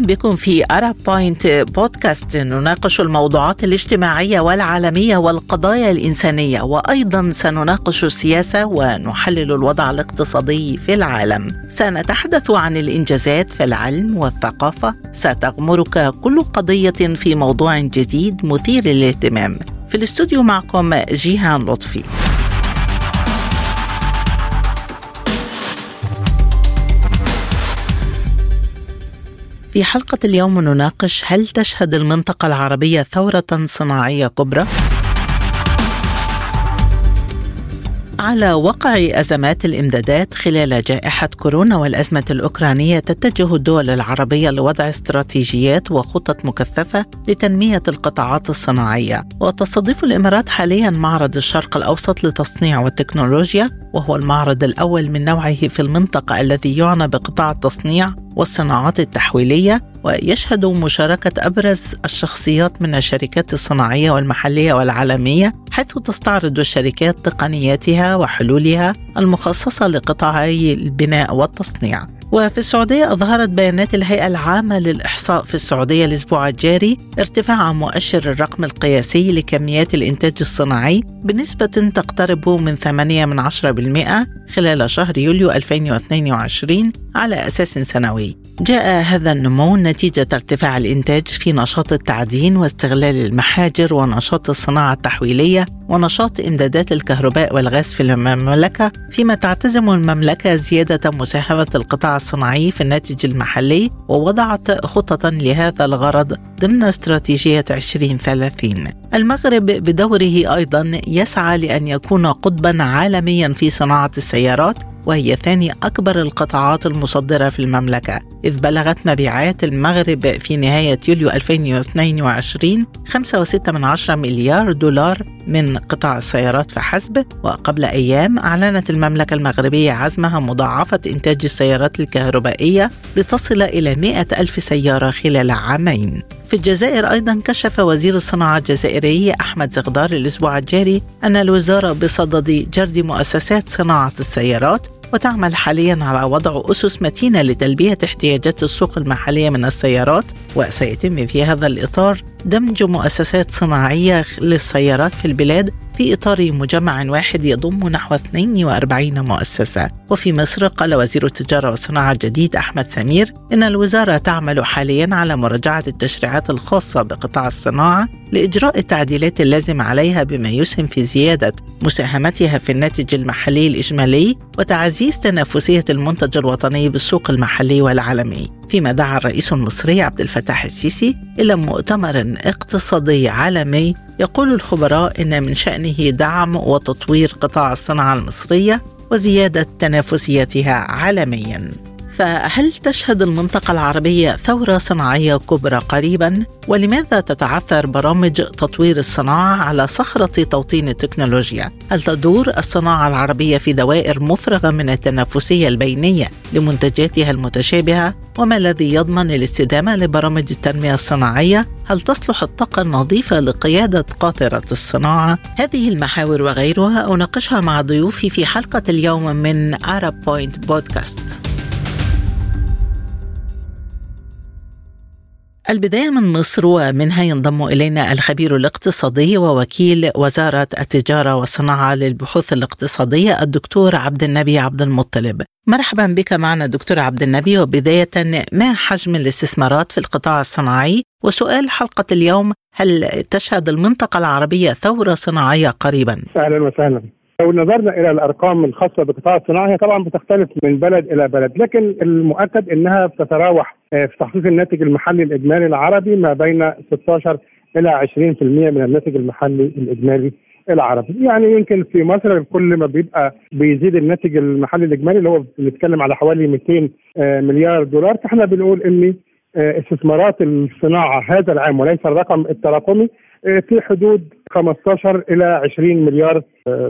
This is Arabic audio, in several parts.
أهلا بكم في أرب بوينت بودكاست نناقش الموضوعات الاجتماعية والعالمية والقضايا الإنسانية وأيضا سنناقش السياسة ونحلل الوضع الاقتصادي في العالم. سنتحدث عن الإنجازات في العلم والثقافة. ستغمرك كل قضية في موضوع جديد مثير للاهتمام. في الاستوديو معكم جيهان لطفي. في حلقة اليوم نناقش هل تشهد المنطقة العربية ثورة صناعية كبرى؟ على وقع أزمات الإمدادات خلال جائحة كورونا والأزمة الأوكرانية تتجه الدول العربية لوضع استراتيجيات وخطط مكثفة لتنمية القطاعات الصناعية. وتستضيف الإمارات حاليا معرض الشرق الأوسط للتصنيع والتكنولوجيا وهو المعرض الأول من نوعه في المنطقة الذي يعنى بقطاع التصنيع والصناعات التحويلية. ويشهد مشاركة أبرز الشخصيات من الشركات الصناعية والمحلية والعالمية حيث تستعرض الشركات تقنياتها وحلولها المخصصة لقطاعي البناء والتصنيع. وفي السعودية أظهرت بيانات الهيئة العامة للإحصاء في السعودية الأسبوع الجاري ارتفاع مؤشر الرقم القياسي لكميات الإنتاج الصناعي بنسبة تقترب من 8 من 10% خلال شهر يوليو 2022 على أساس سنوي. جاء هذا النمو نتيجة ارتفاع الإنتاج في نشاط التعدين واستغلال المحاجر ونشاط الصناعة التحويلية ونشاط إمدادات الكهرباء والغاز في المملكة فيما تعتزم المملكة زيادة مساهمة القطاع الصناعي في الناتج المحلي ووضعت خططا لهذا الغرض ضمن استراتيجية 2030 المغرب بدوره أيضا يسعى لأن يكون قطبا عالميا في صناعة السيارات وهي ثاني أكبر القطاعات المصدرة في المملكة. إذ بلغت مبيعات المغرب في نهاية يوليو 2022 5.6 مليار دولار من قطاع السيارات فحسب وقبل أيام أعلنت المملكة المغربية عزمها مضاعفة إنتاج السيارات الكهربائية لتصل إلى 100 ألف سيارة خلال عامين. في الجزائر أيضا كشف وزير الصناعة الجزائري أحمد زغدار الأسبوع الجاري أن الوزارة بصدد جرد مؤسسات صناعة السيارات وتعمل حاليا على وضع أسس متينة لتلبية احتياجات السوق المحلية من السيارات وسيتم في هذا الإطار دمج مؤسسات صناعية للسيارات في البلاد في إطار مجمع واحد يضم نحو 42 مؤسسة. وفي مصر قال وزير التجارة والصناعة الجديد أحمد سمير إن الوزارة تعمل حاليا على مراجعة التشريعات الخاصة بقطاع الصناعة لإجراء التعديلات اللازمة عليها بما يسهم في زيادة مساهمتها في الناتج المحلي الإجمالي وتعزيز تنافسية المنتج الوطني بالسوق المحلي والعالمي. فيما دعا الرئيس المصري عبد الفتاح السيسي إلى مؤتمر اقتصادي عالمي. يقول الخبراء إن من شأنه دعم وتطوير قطاع الصناعة المصرية وزيادة تنافسيتها عالميا. فهل تشهد المنطقة العربية ثورة صناعية كبرى قريبا؟ ولماذا تتعثر برامج تطوير الصناعة على صخرة توطين التكنولوجيا؟ هل تدور الصناعة العربية في دوائر مفرغة من التنافسية البينية لمنتجاتها المتشابهة؟ وما الذي يضمن الاستدامة لبرامج التنمية الصناعية؟ هل تصلح الطاقة النظيفة لقيادة قاطرة الصناعة؟ هذه المحاور وغيرها أناقشها مع ضيوفي في حلقة اليوم من Arab Point بودكاست. البداية من مصر ومنها ينضم إلينا الخبير الاقتصادي ووكيل وزارة التجارة والصناعة للبحوث الاقتصادية الدكتور عبد النبي عبد المطلب. مرحبا بك معنا دكتور عبد النبي. وبداية ما حجم الاستثمارات في القطاع الصناعي؟ وسؤال حلقة اليوم هل تشهد المنطقة العربية ثورة صناعية قريبا؟ أهلا وسهلا. لو نظرنا إلى الأرقام الخاصة بالقطاع الصناعي هي طبعا بتختلف من بلد إلى بلد. لكن المؤكد إنها بتتراوح آه، في تخصيص الناتج المحلي الإجمالي العربي ما بين 16 إلى 20% من الناتج المحلي الإجمالي العربي. يعني يمكن في مصر كل ما بيبقى بيزيد الناتج المحلي الإجمالي اللي هو بنتكلم على حوالي 200 آه، مليار دولار. فإحنا بنقول إن آه، استثمارات الصناعة هذا العام وليس الرقم التراكمي في حدود 15 إلى 20 مليار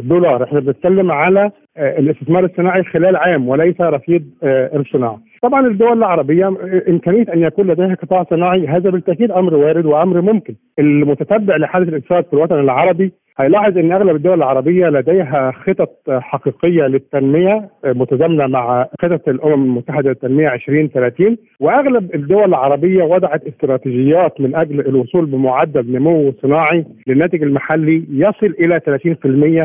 دولار. إحنا بنتكلم على الاستثمار الصناعي خلال عام وليس رصيد الصناعه طبعا الدول العربية إمكانية أن يكون لديها قطاع صناعي هذا بالتأكيد أمر وارد وأمر ممكن. المتتبع لحالة الاقتصاد في الوطن العربي هيلاحظ إن أغلب الدول العربية لديها خطط حقيقية للتنمية متزامنة مع خطط الأمم المتحدة للتنمية 2030 وأغلب الدول العربية وضعت استراتيجيات من أجل الوصول بمعدل نمو صناعي للناتج المحلي يصل إلى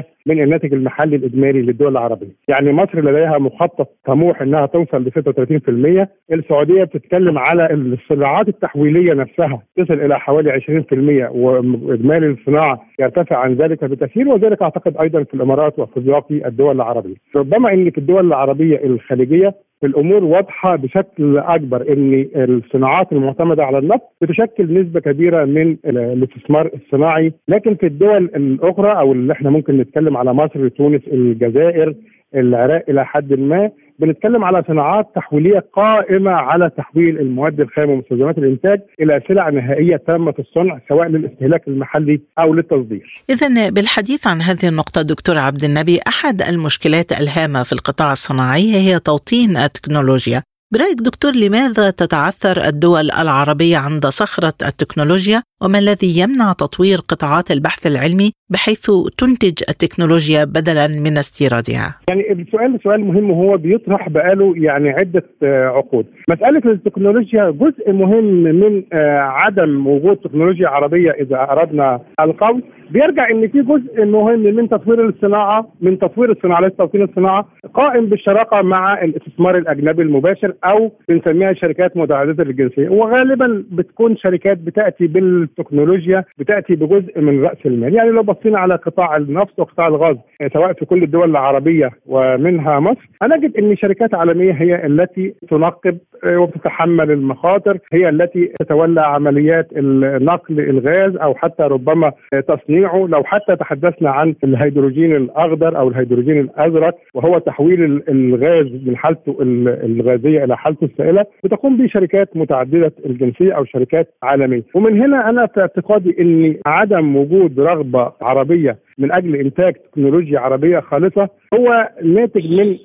30% من الناتج المحلي الإجمالي للدول العربية، يعني مصر لديها مخطط طموح إنها توصل ل 36%، السعودية بتتكلم على الصناعات التحويلية نفسها تصل إلى حوالي 20% وإجمالي الصناعة يرتفع عن ذلك بكثير وذلك أعتقد أيضا في الإمارات وفي باقي الدول العربية، ربما ان في الدول العربية الخليجية الأمور واضحة بشكل أكبر إن الصناعات المعتمدة على النفط بتشكل نسبة كبيرة من الاستثمار الصناعي. لكن في الدول الأخرى أو اللي إحنا ممكن نتكلم على مصر تونس الجزائر العراق إلى حد ما بنتكلم على صناعات تحويلية قائمة على تحويل المواد الخام ومستلزمات الإنتاج إلى سلع نهائية تامة الصنع سواء للاستهلاك المحلي أو للتصدير. اذا بالحديث عن هذه النقطة دكتور عبد النبي أحد المشكلات الهامة في القطاع الصناعي هي توطين التكنولوجيا برأيك دكتور لماذا تتعثر الدول العربية عند صخرة التكنولوجيا وما الذي يمنع تطوير قطاعات البحث العلمي بحيث تنتج التكنولوجيا بدلا من استيرادها؟ يعني السؤال سؤال مهم وهو بيطرح بقاله يعني عدة عقود. مسألة التكنولوجيا جزء مهم من عدم وجود تكنولوجيا عربية إذا أردنا القول بيرجع إن في جزء مهم من تطوير الصناعة من تطوير الصناعة ليس توطين الصناعة قائم بالشراكة مع الاستثمار الأجنبي المباشر أو بنسميها شركات متعددة الجنسيه وغالبا بتكون شركات بتأتي بالتكنولوجيا بتأتي بجزء من رأس المال. يعني لو بصينا على قطاع النفط وقطاع الغاز سواء في كل الدول العربية ومنها مصر هنجد إن شركات عالمية هي التي تنقب وبتتحمل المخاطر هي التي تتولى عمليات نقل الغاز أو حتى ربما تصنيعه. لو حتى تحدثنا عن الهيدروجين الأخضر أو الهيدروجين الأزرق وهو تحويل الغاز من حالته الغازية إلى حالته السائلة بتقوم به شركات متعددة الجنسية أو شركات عالمية. ومن هنا أنا في اعتقادي ان عدم وجود رغبة عربية من أجل إنتاج تكنولوجيا عربية خالصة هو ناتج من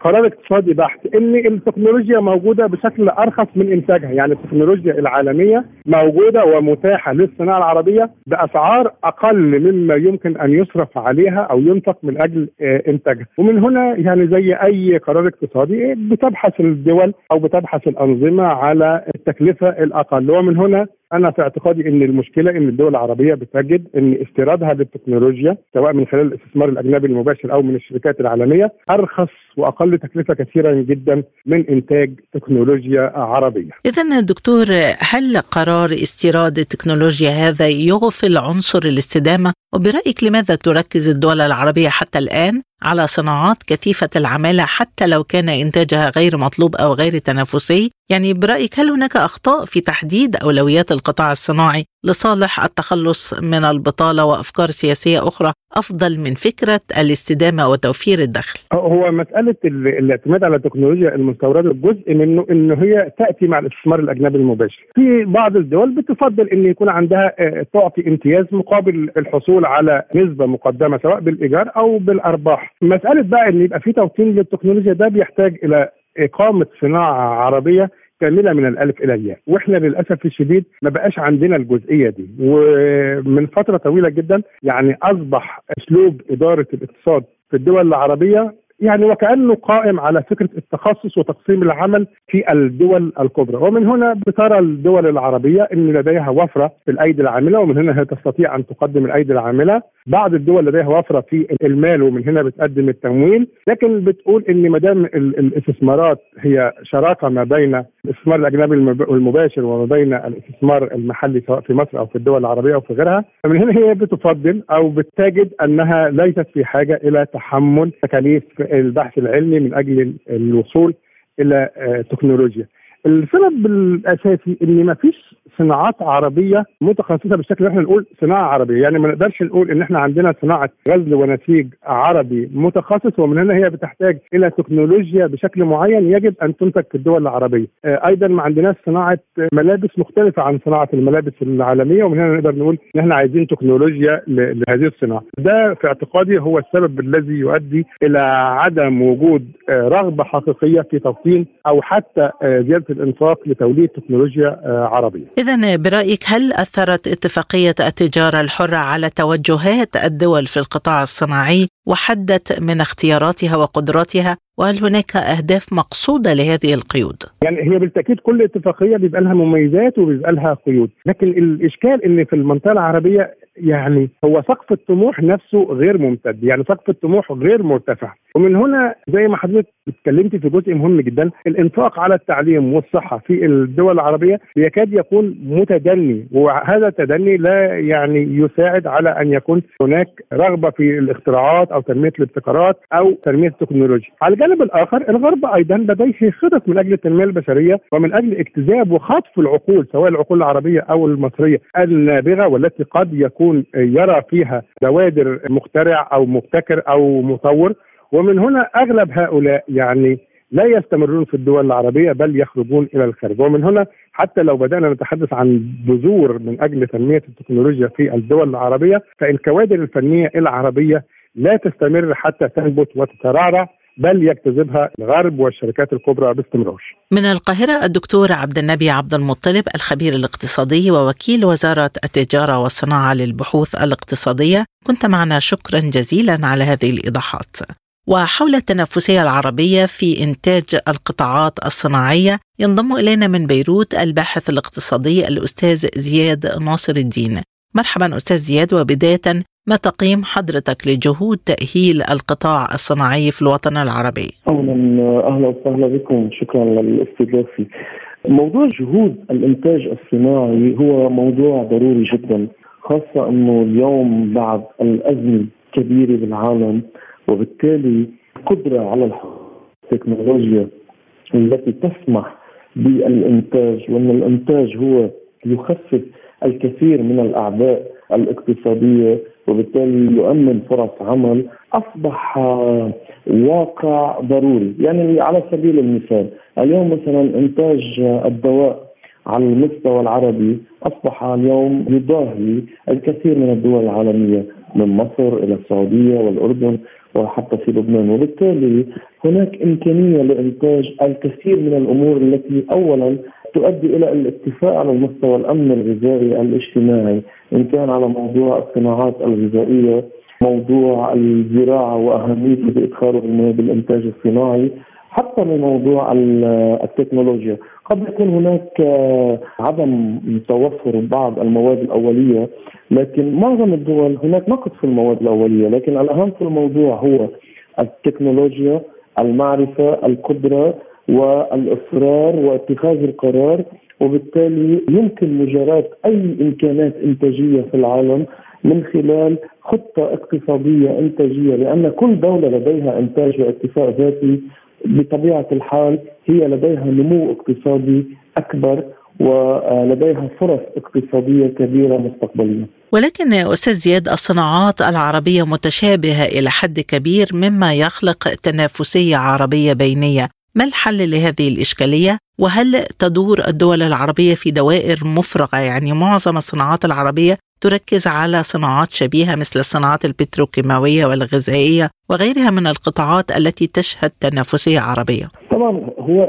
قرار اقتصادي بحت إن التكنولوجيا موجودة بشكل أرخص من إنتاجها يعني التكنولوجيا العالمية موجودة ومتاحة للصناعة العربية بأسعار أقل مما يمكن أن يصرف عليها أو ينفق من أجل إنتاجها. ومن هنا يعني زي أي قرار اقتصادي بتبحث الدول أو بتبحث الأنظمة على التكلفة الأقل. ومن هنا أنا في اعتقادي إن المشكلة إن الدول العربية بتجد إن استيرادها للتكنولوجيا سواء من خلال الاستثمار الأجنبي المباشر أو من الشركات العالمية أرخص وأقل تكلفة كثيرا جدا من إنتاج تكنولوجيا عربية. اذا دكتور هل قرار استيراد التكنولوجيا هذا يغفل عنصر الاستدامة؟ وبرأيك لماذا تركز الدول العربية حتى الآن على صناعات كثيفة العمالة حتى لو كان إنتاجها غير مطلوب أو غير تنافسي؟ يعني برأيك هل هناك أخطاء في تحديد أولويات القطاع الصناعي لصالح التخلص من البطالة وأفكار سياسية أخرى أفضل من فكرة الاستدامة وتوفير الدخل؟ هو مسألة الاعتماد على التكنولوجيا المستوردة جزء منه إنه هي تأتي مع الاستثمار الأجنبي المباشر. في بعض الدول بتفضل إن يكون عندها تعطي امتياز مقابل الحصول على نسبة مقدمة سواء بالإيجار أو بالأرباح. مسألة بقى إن يبقى في توطين للتكنولوجيا ده بيحتاج إلى إقامة صناعة عربية كاملة من الألف إلى الياء. وإحنا للأسف الشديد ما بقاش عندنا الجزئية دي. ومن فترة طويلة جدا يعني أصبح أسلوب إدارة الاقتصاد في الدول العربية يعني وكأنه قائم على فكرة التخصص وتقسيم العمل في الدول الكبرى. ومن هنا بترى الدول العربية إن لديها وفرة في الأيدي العاملة ومن هنا هي تستطيع أن تقدم الأيدي العاملة. بعض الدول لديها وفرة في المال ومن هنا بتقدم التمويل. لكن بتقول إن ما دام الاستثمارات هي شراكة ما بين الاستثمار الأجنبي المباشر وما بين الاستثمار المحلي سواء في مصر أو في الدول العربية أو في غيرها فمن هنا هي بتفضل أو بتجد أنها ليست في حاجة إلى تحمل تكاليف البحث العلمي من أجل الوصول إلى تكنولوجيا. السبب الأساسي إن ما فيش صناعات عربية متخصصة بالشكل اللي إحنا نقول صناعة عربية، يعني ما نقدرش نقول إن إحنا عندنا صناعة غزل ونسيج عربي متخصص ومن هنا هي بتحتاج إلى تكنولوجيا بشكل معين يجب أن تنتج في الدول العربية. أيضا ما عندناش صناعة ملابس مختلفة عن صناعة الملابس العالمية ومن هنا نقدر نقول إن إحنا عايزين تكنولوجيا لهذه الصناعة. ده في اعتقادي هو السبب الذي يؤدي إلى عدم وجود رغبة حقيقية في توطين أو حتى زيادة الإنفاق لتوليد تكنولوجيا عربية. إذا برأيك هل أثرت اتفاقية التجارة الحرة على توجهات الدول في القطاع الصناعي وحدت من اختياراتها وقدراتها؟ وهل هناك أهداف مقصودة لهذه القيود؟ يعني هي بالتأكيد كل اتفاقية بيبقى لها مميزات وبيبقى لها قيود لكن الإشكال إن في المنطقة العربية يعني هو سقف الطموح نفسه غير ممتد يعني سقف الطموح غير مرتفع ومن هنا زي ما حضرتك اتكلمتي في جزء مهم جدا الإنفاق على التعليم والصحة في الدول العربية يكاد يكون متدني وهذا التدني لا يعني يساعد على أن يكون هناك رغبة في الاختراعات أو تنمية الابتكارات أو تنمية التكنولوجيا. على الجانب الآخر الغرب أيضا لديه خطط من أجل التنميه البشرية ومن أجل اجتذاب وخطف العقول سواء العقول العربية أو المصرية النابغة والتي قد يكون يرى فيها بوادر مخترع أو مبتكر أو مطور. ومن هنا أغلب هؤلاء يعني لا يستمرون في الدول العربية بل يخرجون إلى الخارج. ومن هنا حتى لو بدأنا نتحدث عن بذور من أجل تنمية التكنولوجيا في الدول العربية فالكوادر الفنية العربية لا تستمر حتى تنبت وتترعرع. بل يجتذبها الغرب والشركات الكبرى باستمرار. من القاهرة الدكتور عبد النبي عبد المطلب الخبير الاقتصادي ووكيل وزارة التجارة والصناعة للبحوث الاقتصادية كنت معنا شكرا جزيلا على هذه الإيضاحات. وحول التنافسية العربية في إنتاج القطاعات الصناعية ينضم إلينا من بيروت الباحث الاقتصادي الأستاذ زياد ناصر الدين مرحبا أستاذ زياد وبداية ما تقييم حضرتك لجهود تأهيل القطاع الصناعي في الوطن العربي؟ أولا أهلا وسهلا بكم شكرا للاستضافة موضوع جهود الإنتاج الصناعي هو موضوع ضروري جدا خاصة أنه اليوم بعد الأزمة الكبيرة بالعالم وبالتالي القدرة على التكنولوجيا التي تسمح بالإنتاج وأن الإنتاج هو يخفف الكثير من الأعباء الاقتصادية وبالتالي يؤمن فرص عمل أصبح واقع ضروري. يعني على سبيل المثال اليوم مثلا إنتاج الدواء على المستوى العربي أصبح اليوم يضاهي الكثير من الدول العالمية من مصر إلى السعودية والأردن وحتى في لبنان. وبالتالي هناك إمكانية لإنتاج الكثير من الأمور التي أولا تؤدي إلى الاتفاق على المستوى الأمن الغذائي الاجتماعي إن كان على موضوع الصناعات الغذائية موضوع الزراعة وأهميته بإدخاله بالانتاج الصناعي حتى من موضوع التكنولوجيا. قد يكون هناك عدم توفر بعض المواد الأولية لكن معظم الدول هناك نقص في المواد الأولية لكن الأهم في الموضوع هو التكنولوجيا المعرفة القدرة والإصرار واتخاذ القرار وبالتالي يمكن مجاراة أي إمكانات إنتاجية في العالم من خلال خطة اقتصادية إنتاجية لأن كل دولة لديها إنتاج واكتفاء ذاتي بطبيعة الحال هي لديها نمو اقتصادي أكبر ولديها فرص اقتصادية كبيرة مستقبلية. ولكن أستاذ زياد الصناعات العربية متشابهة إلى حد كبير مما يخلق تنافسية عربية بينية، ما الحل لهذه الإشكالية؟ وهل تدور الدول العربية في دوائر مفرغة يعني معظم الصناعات العربية تركز على صناعات شبيهة مثل الصناعات البتروكيماوية والغذائية وغيرها من القطاعات التي تشهد تنافسية عربية طبعا هو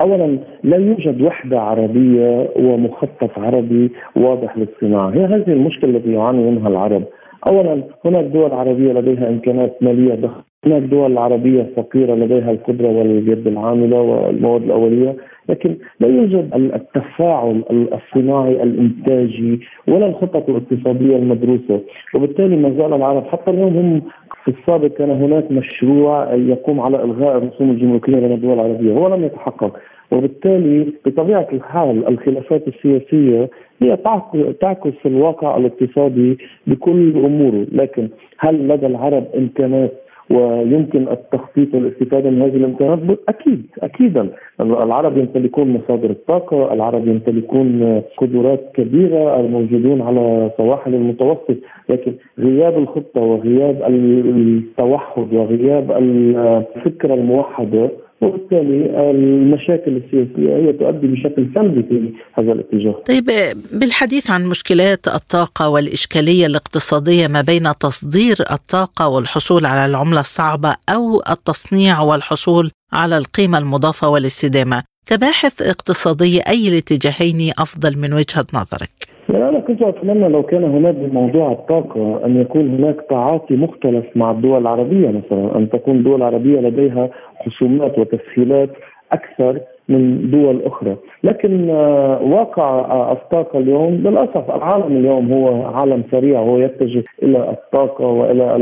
اولا لا يوجد وحدة عربية ومخطط عربي واضح للصناعة، هي هذه المشكلة التي يعاني منها العرب. اولا هناك دول عربية لديها امكانات مالية ضخمة هناك دول عربية فقيرة لديها القدرة واليد العاملة والمواد الأولية لكن لا يوجد التفاعل الصناعي الإنتاجي ولا الخطط الاقتصادية المدروسة. وبالتالي ما زال العرب حتى اليوم هم في السابق كان هناك مشروع يقوم على إلغاء الرسوم الجمركية بين الدول العربية هو لم يتحقق. وبالتالي بطبيعة الحال الخلافات السياسية هي تعكس الواقع الاقتصادي بكل أموره. لكن هل لدى العرب إمكانات ويمكن التخطيط والاستفادة من هذه الامكانات أكيد أكيدا. العرب يمتلكون مصادر الطاقة، العرب يمتلكون قدرات كبيرة الموجودون على سواحل المتوسط، لكن غياب الخطة وغياب التوحد وغياب الفكرة الموحدة وبالتالي المشاكل السياسية هي تؤدي بشكل سلبي في هذا الاتجاه طيب بالحديث عن مشكلات الطاقة والإشكالية الاقتصادية ما بين تصدير الطاقة والحصول على العملة الصعبة أو التصنيع والحصول على القيمة المضافة والاستدامة كباحث اقتصادي أي الاتجاهين أفضل من وجهة نظرك؟ أنا كنت أتمنى لو كان هناك بموضوع الطاقة أن يكون هناك تعاطي مختلف مع الدول العربية مثلا أن تكون الدول العربية لديها خصومات وتسهيلات أكثر من دول أخرى. لكن آه، واقع آه، الطاقة اليوم للأسف العالم اليوم هو عالم سريع هو يتجه إلى الطاقة وإلى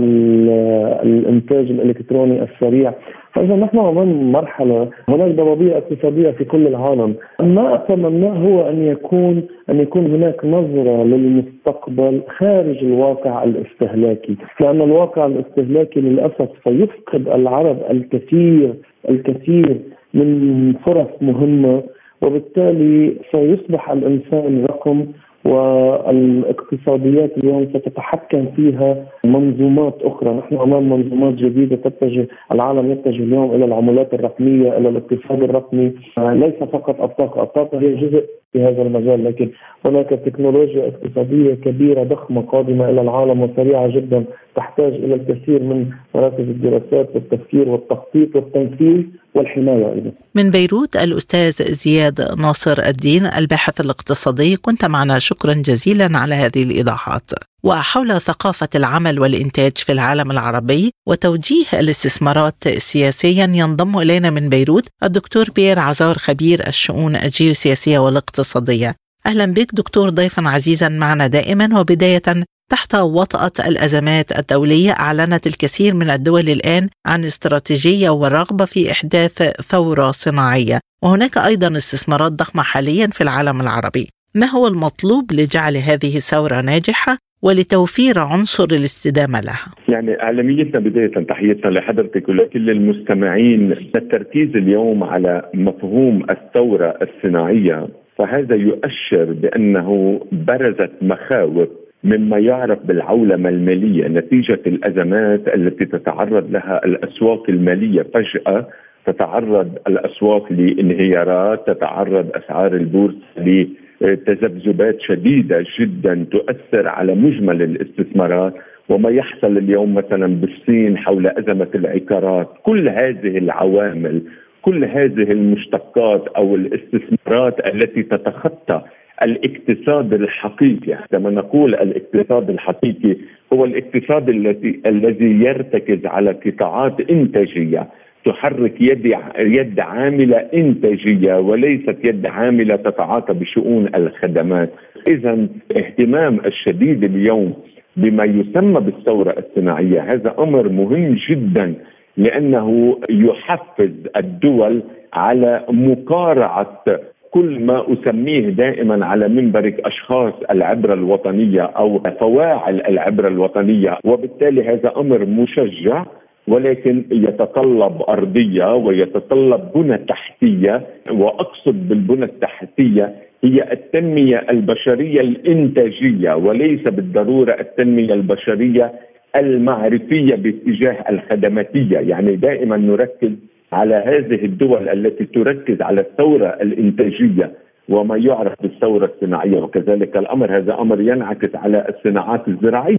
الإنتاج الإلكتروني السريع. فإذا نحن أمام مرحلة؟ هناك ضبابية اقتصادية في كل العالم. ما أتمناه هو أن يكون أن يكون هناك نظرة للمستقبل خارج الواقع الاستهلاكي. لأن الواقع الاستهلاكي للأسف سيفقد العرب الكثير الكثير من فرص مهمة وبالتالي سيصبح الإنسان رقم والاقتصاديات اليوم ستتحكم فيها منظومات أخرى، نحن أمام منظومات جديدة تتجه، العالم يتجه اليوم إلى العملات الرقمية، إلى الاقتصاد الرقمي، ليس فقط الطاقة، الطاقة هي جزء في هذا المجال لكن هناك تكنولوجيا اقتصادية كبيرة ضخمة قادمة إلى العالم وسريعة جدا تحتاج إلى الكثير من مراكز الدراسات والتفكير والتخطيط والتنفيذ والحماية أيضا. من بيروت الأستاذ زياد ناصر الدين الباحث الاقتصادي كنت معنا شكرا جزيلا على هذه الإيضاحات. وحول ثقافة العمل والإنتاج في العالم العربي وتوجيه الاستثمارات سياسيا ينضم إلينا من بيروت الدكتور بيير عزار خبير الشؤون الجيوسياسية والاقتصادية. أهلا بك دكتور ضيفا عزيزا معنا دائما وبداية تحت وطأة الأزمات الدولية أعلنت الكثير من الدول الآن عن استراتيجية والرغبة في إحداث ثورة صناعية وهناك أيضا استثمارات ضخمة حاليا في العالم العربي. ما هو المطلوب لجعل هذه الثورة ناجحة؟ ولتوفير عنصر الاستدامة لها. يعني إعلاميتنا بداية تحيتنا لحضرتك ولكل المستمعين التركيز اليوم على مفهوم الثورة الصناعية فهذا يؤشر بأنه برزت مخاوف مما يعرف بالعولمة المالية نتيجة الأزمات التي تتعرض لها الأسواق المالية فجأة تتعرض الأسواق لانهيارات تتعرض أسعار البورصة تذبذبات شديدة جدا تؤثر على مجمل الاستثمارات وما يحصل اليوم مثلا بالصين حول أزمة العقارات. كل هذه العوامل كل هذه المشتقات أو الاستثمارات التي تتخطى الاقتصاد الحقيقي عندما نقول الاقتصاد الحقيقي هو الاقتصاد الذي الذي يرتكز على قطاعات إنتاجية. تحرك يد يد عاملة إنتاجية وليست يد عاملة تتعاطى بشؤون الخدمات، اذا اهتمام الشديد اليوم بما يسمى بالثورة الصناعية هذا أمر مهم جدا لأنه يحفز الدول على مقارعة كل ما أسميه دائما على منبرك أشخاص العبره الوطنية أو فواعل العبره الوطنية. وبالتالي هذا أمر مشجع ولكن يتطلب أرضية ويتطلب بنى تحتية وأقصد بالبنى التحتية هي التنمية البشرية الإنتاجية وليس بالضرورة التنمية البشرية المعرفية باتجاه الخدماتية، يعني دائما نركز على هذه الدول التي تركز على الثورة الإنتاجية. وما يعرف بالثورة الصناعية وكذلك الأمر هذا أمر ينعكس على الصناعات الزراعية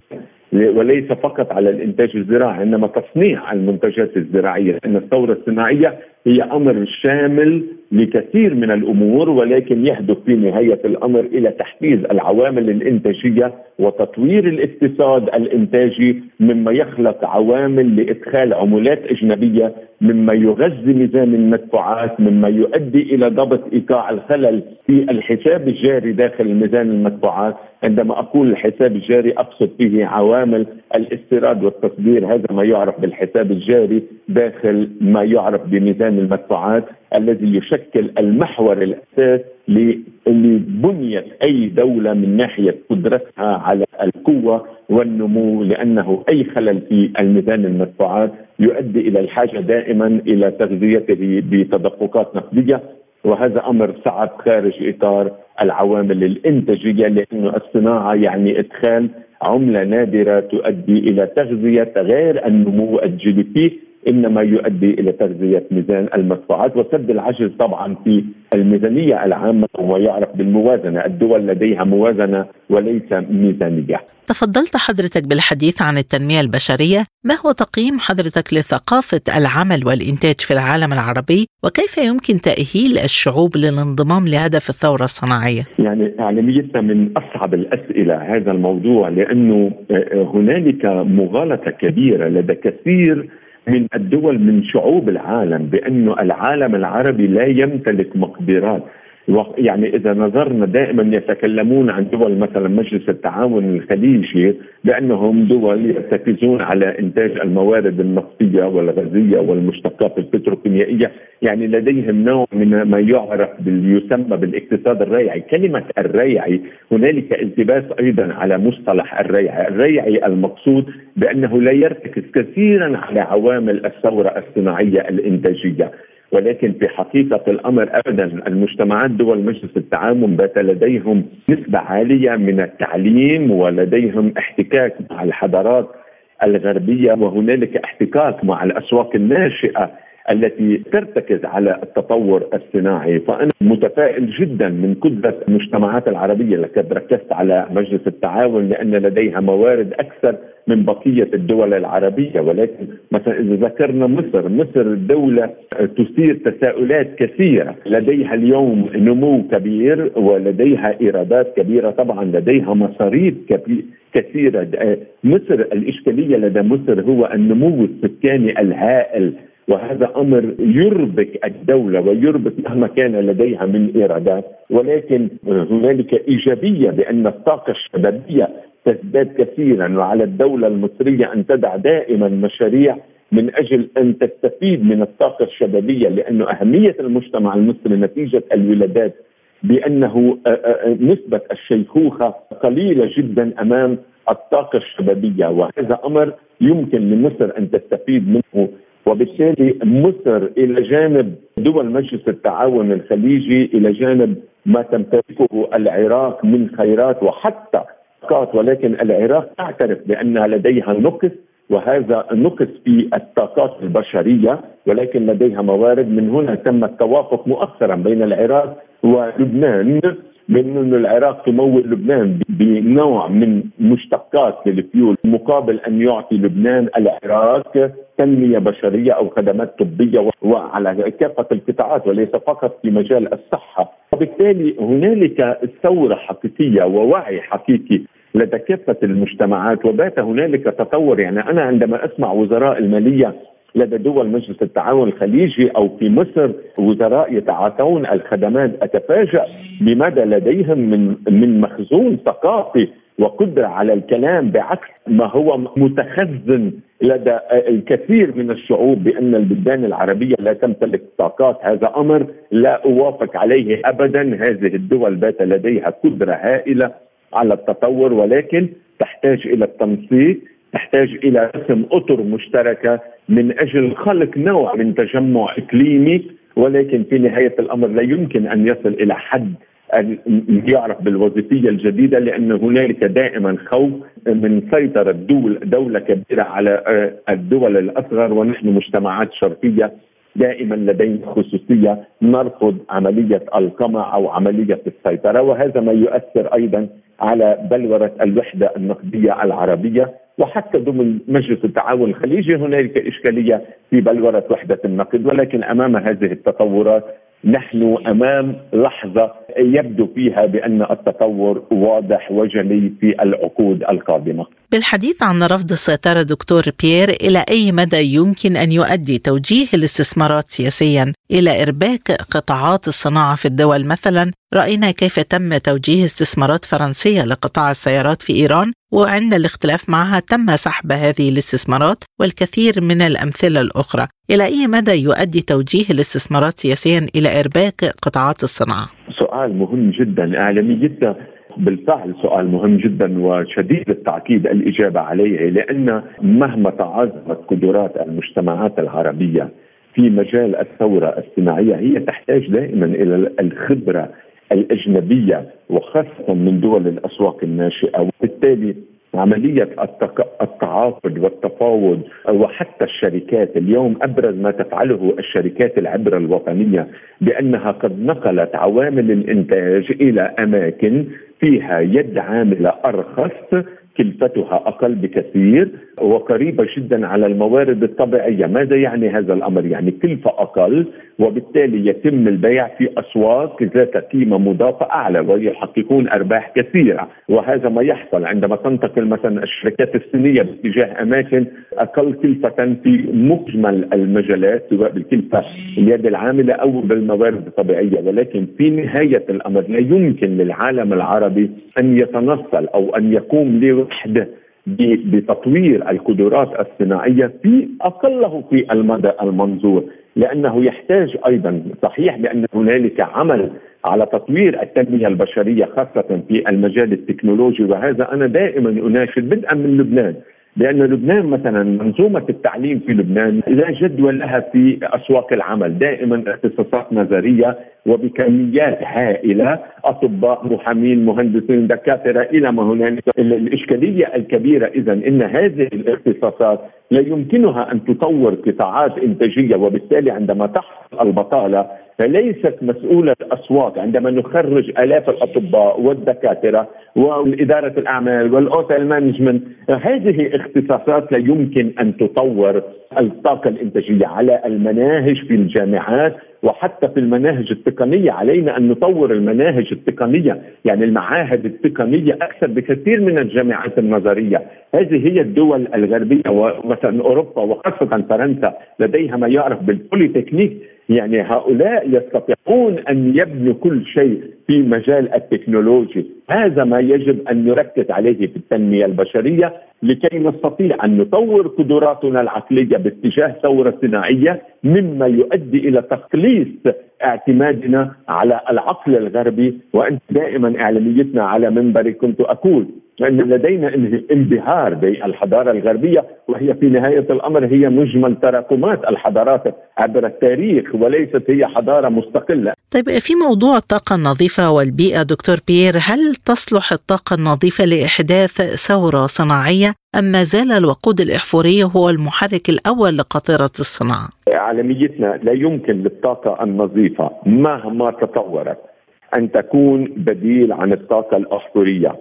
وليس فقط على الإنتاج الزراعي إنما تصنيع المنتجات الزراعية لأن الثورة الصناعية هي أمر شامل لكثير من الأمور ولكن يهدف في نهاية الأمر إلى تحفيز العوامل الإنتاجية وتطوير الاقتصاد الإنتاجي مما يخلق عوامل لإدخال عملات أجنبية مما يغذي ميزان المدفوعات مما يؤدي إلى ضبط إيقاع الخلل في الحساب الجاري داخل ميزان المدفوعات. عندما أقول الحساب الجاري أقصد فيه عوامل الاستيراد والتصدير هذا ما يعرف بالحساب الجاري داخل ما يعرف بميزان المدفوعات. الذي يشكل المحور الأساس لبنية أي دولة من ناحية قدرتها على القوة والنمو لأنه أي خلل في الميزان المدفوعات يؤدي إلى الحاجة دائما إلى تغذيته بتدفقات نقدية وهذا أمر صعب خارج إطار العوامل الإنتاجية لأنه الصناعة يعني إدخال عملة نادرة تؤدي إلى تغذية غير النمو الجي دي بي إنما يؤدي إلى تغذية ميزان المدفوعات وسد العجز طبعا في الميزانية العامة وما يعرف بالموازنة، الدول لديها موازنة وليس ميزانية. تفضلت حضرتك بالحديث عن التنمية البشرية، ما هو تقييم حضرتك لثقافة العمل والإنتاج في العالم العربي وكيف يمكن تأهيل الشعوب للانضمام لهدف الثورة الصناعية؟ يعني اعلاميتنا من أصعب الأسئلة هذا الموضوع لأنه هنالك مغالطة كبيرة لدى كثير من الدول من شعوب العالم بانه العالم العربي لا يمتلك مقدرات. يعني إذا نظرنا دائما يتكلمون عن دول مثلا مجلس التعاون الخليجي بانهم دول يرتكزون على إنتاج الموارد النفطية والغازية والمشتقات البتروكيميائية، يعني لديهم نوع من ما يعرف يسمى بالاقتصاد الريعي، كلمة الريعي هنالك التباس أيضا على مصطلح الريعي، الريعي المقصود بأنه لا يرتكز كثيرا على عوامل الثورة الصناعية الإنتاجية، ولكن في حقيقة الأمر أبدا المجتمعات دول مجلس التعاون بات لديهم نسبة عالية من التعليم ولديهم احتكاك مع الحضارات الغربية وهنالك احتكاك مع الأسواق الناشئة التي ترتكز على التطور الصناعي. فأنا متفائل جدا من قدرة المجتمعات العربية لقد ركزت على مجلس التعاون لأن لديها موارد أكثر من بقية الدول العربية. ولكن مثلا إذا ذكرنا مصر مصر دولة تثير تساؤلات كثيرة. لديها اليوم نمو كبير ولديها إيرادات كبيرة. طبعا لديها مصاريف كثيرة. مصر الإشكالية لدى مصر هو النمو السكاني الهائل وهذا أمر يربك الدولة ويربك مهما كان لديها من إيرادات ولكن هنالك إيجابية بأن الطاقة الشبابية تزداد كثيرا وعلى الدولة المصرية أن تدع دائما مشاريع من أجل أن تستفيد من الطاقة الشبابية لأنه أهمية المجتمع المصري نتيجة الولادات بأنه نسبة الشيخوخة قليلة جدا أمام الطاقة الشبابية وهذا أمر يمكن لمصر أن تستفيد منه وبالتالي مصر إلى جانب دول مجلس التعاون الخليجي إلى جانب ما تمتلكه العراق من خيرات وحتى طاقات ولكن العراق تعترف بان لديها نقص وهذا نقص في الطاقات البشرية ولكن لديها موارد. من هنا تم التوافق مؤخرا بين العراق ولبنان. من أن العراق تمول لبنان بنوع من مشتقات للفيول مقابل أن يعطي لبنان العراق تنمية بشرية أو خدمات طبية وعلى كافة القطاعات وليس فقط في مجال الصحة. وبالتالي هنالك ثورة حقيقية ووعي حقيقي لدى كافة المجتمعات وبات هنالك تطور. يعني أنا عندما أسمع وزراء المالية لدى دول مجلس التعاون الخليجي أو في مصر وزراء يتعاطون الخدمات. أتفاجأ بماذا لديهم من من مخزون ثقافي وقدرة على الكلام بعكس ما هو متخزن لدى الكثير من الشعوب بأن البلدان العربية لا تمتلك طاقات. هذا أمر لا أوافق عليه ابدا. هذه الدول بات لديها قدرة هائلة على التطور ولكن تحتاج إلى التنسيق تحتاج إلى رسم أطر مشتركة من أجل خلق نوع من تجمع إقليمي ولكن في نهاية الأمر لا يمكن أن يصل إلى حد يعرف بالوظيفية الجديدة لأن هنالك دائما خوف من سيطرة دول دولة كبيرة على الدول الأصغر ونحن مجتمعات شرقية دائما لدينا خصوصية نرفض عملية القمع أو عملية السيطرة وهذا ما يؤثر أيضا على بلورة الوحدة النقدية العربية وحتى ضمن مجلس التعاون الخليجي هنالك إشكالية في بلورة وحدة النقد ولكن أمام هذه التطورات نحن أمام لحظة يبدو فيها بأن التطور واضح وجلي في العقود القادمة. بالحديث عن رفض السيطره دكتور بيير إلى أي مدى يمكن أن يؤدي توجيه الاستثمارات سياسيا؟ إلى إرباك قطاعات الصناعة في الدول مثلا؟ رأينا كيف تم توجيه استثمارات فرنسية لقطاع السيارات في إيران؟ وعند الاختلاف معها تم سحب هذه الاستثمارات والكثير من الأمثلة الأخرى. إلى أي مدى يؤدي توجيه الاستثمارات سياسيا إلى إرباك قطاعات الصناعة؟ سؤال مهم جدا اعلاميتنا بالفعل سؤال مهم جدا وشديد التعقيد الإجابة عليه لأن مهما تعظمت قدرات المجتمعات العربية في مجال الثورة الصناعيه هي تحتاج دائما إلى الخبرة الأجنبية وخاصة من دول الأسواق الناشئة. وبالتالي عملية التعاقد والتفاوض وحتى الشركات اليوم أبرز ما تفعله الشركات العبرة الوطنية بأنها قد نقلت عوامل الإنتاج إلى أماكن فيها يد عاملة أرخص كلفتها أقل بكثير. وقريبة جدا على الموارد الطبيعية، ماذا يعني هذا الأمر؟ يعني كلفة أقل وبالتالي يتم البيع في أسواق ذات قيمة مضافة أعلى ويحققون أرباح كثيرة، وهذا ما يحصل عندما تنتقل مثلا الشركات الصينية باتجاه أماكن أقل كلفة في مجمل المجالات سواء بالكلفة اليد العاملة أو بالموارد الطبيعية، ولكن في نهاية الأمر لا يمكن للعالم العربي أن يتنصل أو أن يقوم وحده بتطوير القدرات الصناعية في أقله في المدى المنظور لأنه يحتاج أيضا صحيح بأن هنالك عمل على تطوير التنمية البشرية خاصة في المجال التكنولوجي وهذا أنا دائما أناشد بدءا من لبنان. لأن لبنان مثلا منظومة التعليم في لبنان لا جدوى لها في أسواق العمل. دائما اختصاصات نظرية وبكميات هائلة أطباء محامين مهندسين دكاترة إلى ما هنالك. الإشكالية الكبيرة إذا إن هذه الاختصاصات لا يمكنها أن تطور قطاعات إنتاجية وبالتالي عندما تحصل البطالة فليست مسؤولة الأصوات عندما نخرج آلاف الأطباء والدكاترة وإدارة الأعمال والأوتيل مانجمنت. هذه اختصاصات لا يمكن أن تطور الطاقة الإنتاجية على المناهج في الجامعات وحتى في المناهج التقنية. علينا أن نطور المناهج التقنية يعني المعاهد التقنية أكثر بكثير من الجامعات النظرية. هذه هي الدول الغربية ومثلا أوروبا وخاصة فرنسا لديها ما يعرف بالبوليتكنيك يعني هؤلاء يستطيعون أن يبنوا كل شيء في مجال ال technology. هذا ما يجب أن نركز عليه في التنمية البشرية لكي نستطيع أن نطور قدراتنا العقلية باتجاه ثوره صناعيه مما يؤدي إلى تقليص اعتمادنا على العقل الغربي. وأنت دائما إعلاميتنا على منبري كنت أقول لأن لدينا انبهار بالحضارة الغربية وهي في نهاية الأمر هي مجمل تراكمات الحضارات عبر التاريخ وليست هي حضارة مستقلة طيب في موضوع الطاقة النظيفة والبيئة دكتور بيير هل تصلح الطاقة النظيفة لإحداث ثورة صناعية أم ما زال الوقود الإحفوري هو المحرك الأول لقاطرة الصناعة؟ عالميتنا لا يمكن للطاقة النظيفة مهما تطورت أن تكون بديل عن الطاقة الأحفورية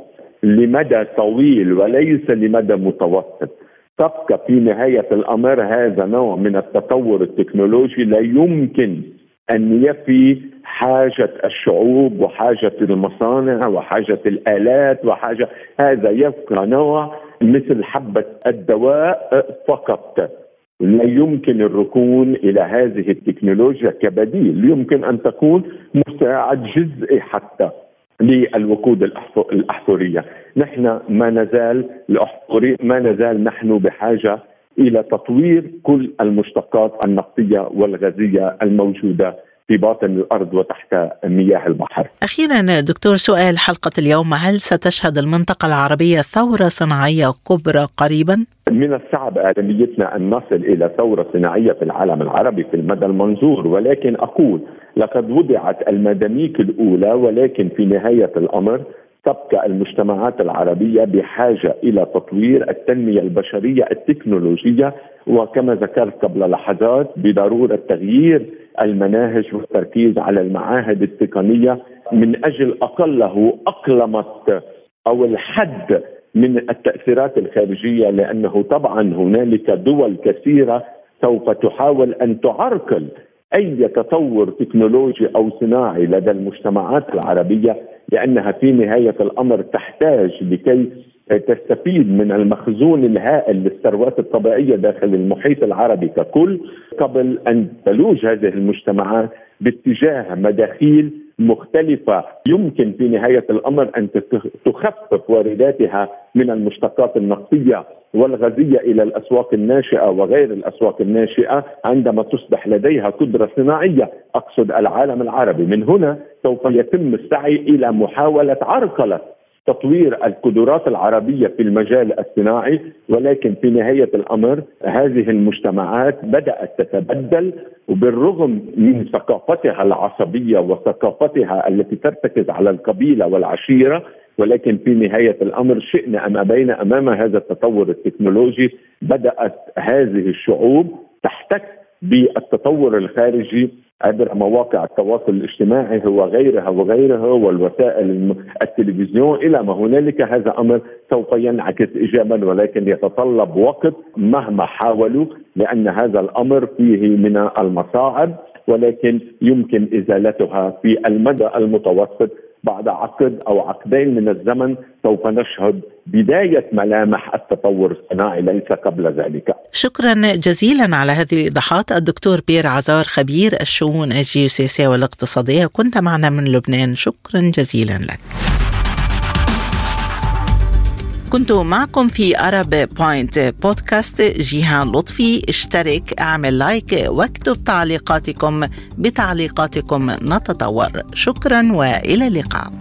لمدى طويل وليس لمدى متوسط. تبقى في نهاية الأمر هذا نوع من التطور التكنولوجي لا يمكن أن يفي حاجة الشعوب وحاجة المصانع وحاجة الآلات وحاجة هذا يبقى نوع مثل حبة الدواء فقط. لا يمكن الركون إلى هذه التكنولوجيا كبديل. يمكن أن تكون مساعد جزئي حتى. للوقود الاحفوريه، نحن ما نزال الاحفوري ما نزال نحن بحاجة إلى تطوير كل المشتقات النفطيه والغازية الموجودة في باطن الأرض وتحت مياه البحر. أخيرا دكتور سؤال حلقة اليوم هل ستشهد المنطقة العربية ثورة صناعية كبرى قريبا؟ من الصعب آدميتنا أن نصل إلى ثورة صناعية في العالم العربي في المدى المنظور ولكن أقول لقد وضعت المداميك الأولى ولكن في نهاية الأمر تبقى المجتمعات العربية بحاجة إلى تطوير التنمية البشرية التكنولوجية وكما ذكرت قبل لحظات بضرورة تغيير المناهج والتركيز على المعاهد التقنية من أجل أقله أقلمت أو الحد من التأثيرات الخارجية لأنه طبعا هنالك دول كثيرة سوف تحاول أن تعرقل أي تطور تكنولوجي أو صناعي لدى المجتمعات العربية لأنها في نهاية الأمر تحتاج لكي تستفيد من المخزون الهائل للثروات الطبيعية داخل المحيط العربي ككل قبل أن تلوج هذه المجتمعات باتجاه مداخيل مختلفة. يمكن في نهاية الأمر أن تخفف وارداتها من المشتقات النفطية والغازية إلى الأسواق الناشئة وغير الأسواق الناشئة عندما تصبح لديها قدرة صناعية. أقصد العالم العربي. من هنا سوف يتم السعي إلى محاولة عرقلة تطوير القدرات العربية في المجال الصناعي ولكن في نهاية الأمر هذه المجتمعات بدأت تتبدل وبالرغم من ثقافتها العصبية وثقافتها التي ترتكز على القبيلة والعشيرة ولكن في نهاية الأمر شئنا أم أبينا أمام هذا التطور التكنولوجي بدأت هذه الشعوب تحتك بالتطور الخارجي عبر مواقع التواصل الاجتماعي هو غيرها وغيرها والوسائل التلفزيون إلى ما هنالك هذا أمر سوف ينعكس ايجابا ولكن يتطلب وقت مهما حاولوا لأن هذا الأمر فيه من المصاعب ولكن يمكن إزالتها في المدى المتوسط بعد عقد أو عقدين من الزمن سوف نشهد بداية ملامح التطور الصناعي ليس قبل ذلك. شكرا جزيلا على هذه الإيضاحات الدكتور بير عزار خبير الشؤون الجيوسياسية والاقتصادية كنت معنا من لبنان شكرا جزيلا لك. كنت معكم في Arab Point بودكاست جيهان لطفي اشترك اعمل like واكتب تعليقاتكم. بتعليقاتكم نتطور. شكرا وإلى اللقاء.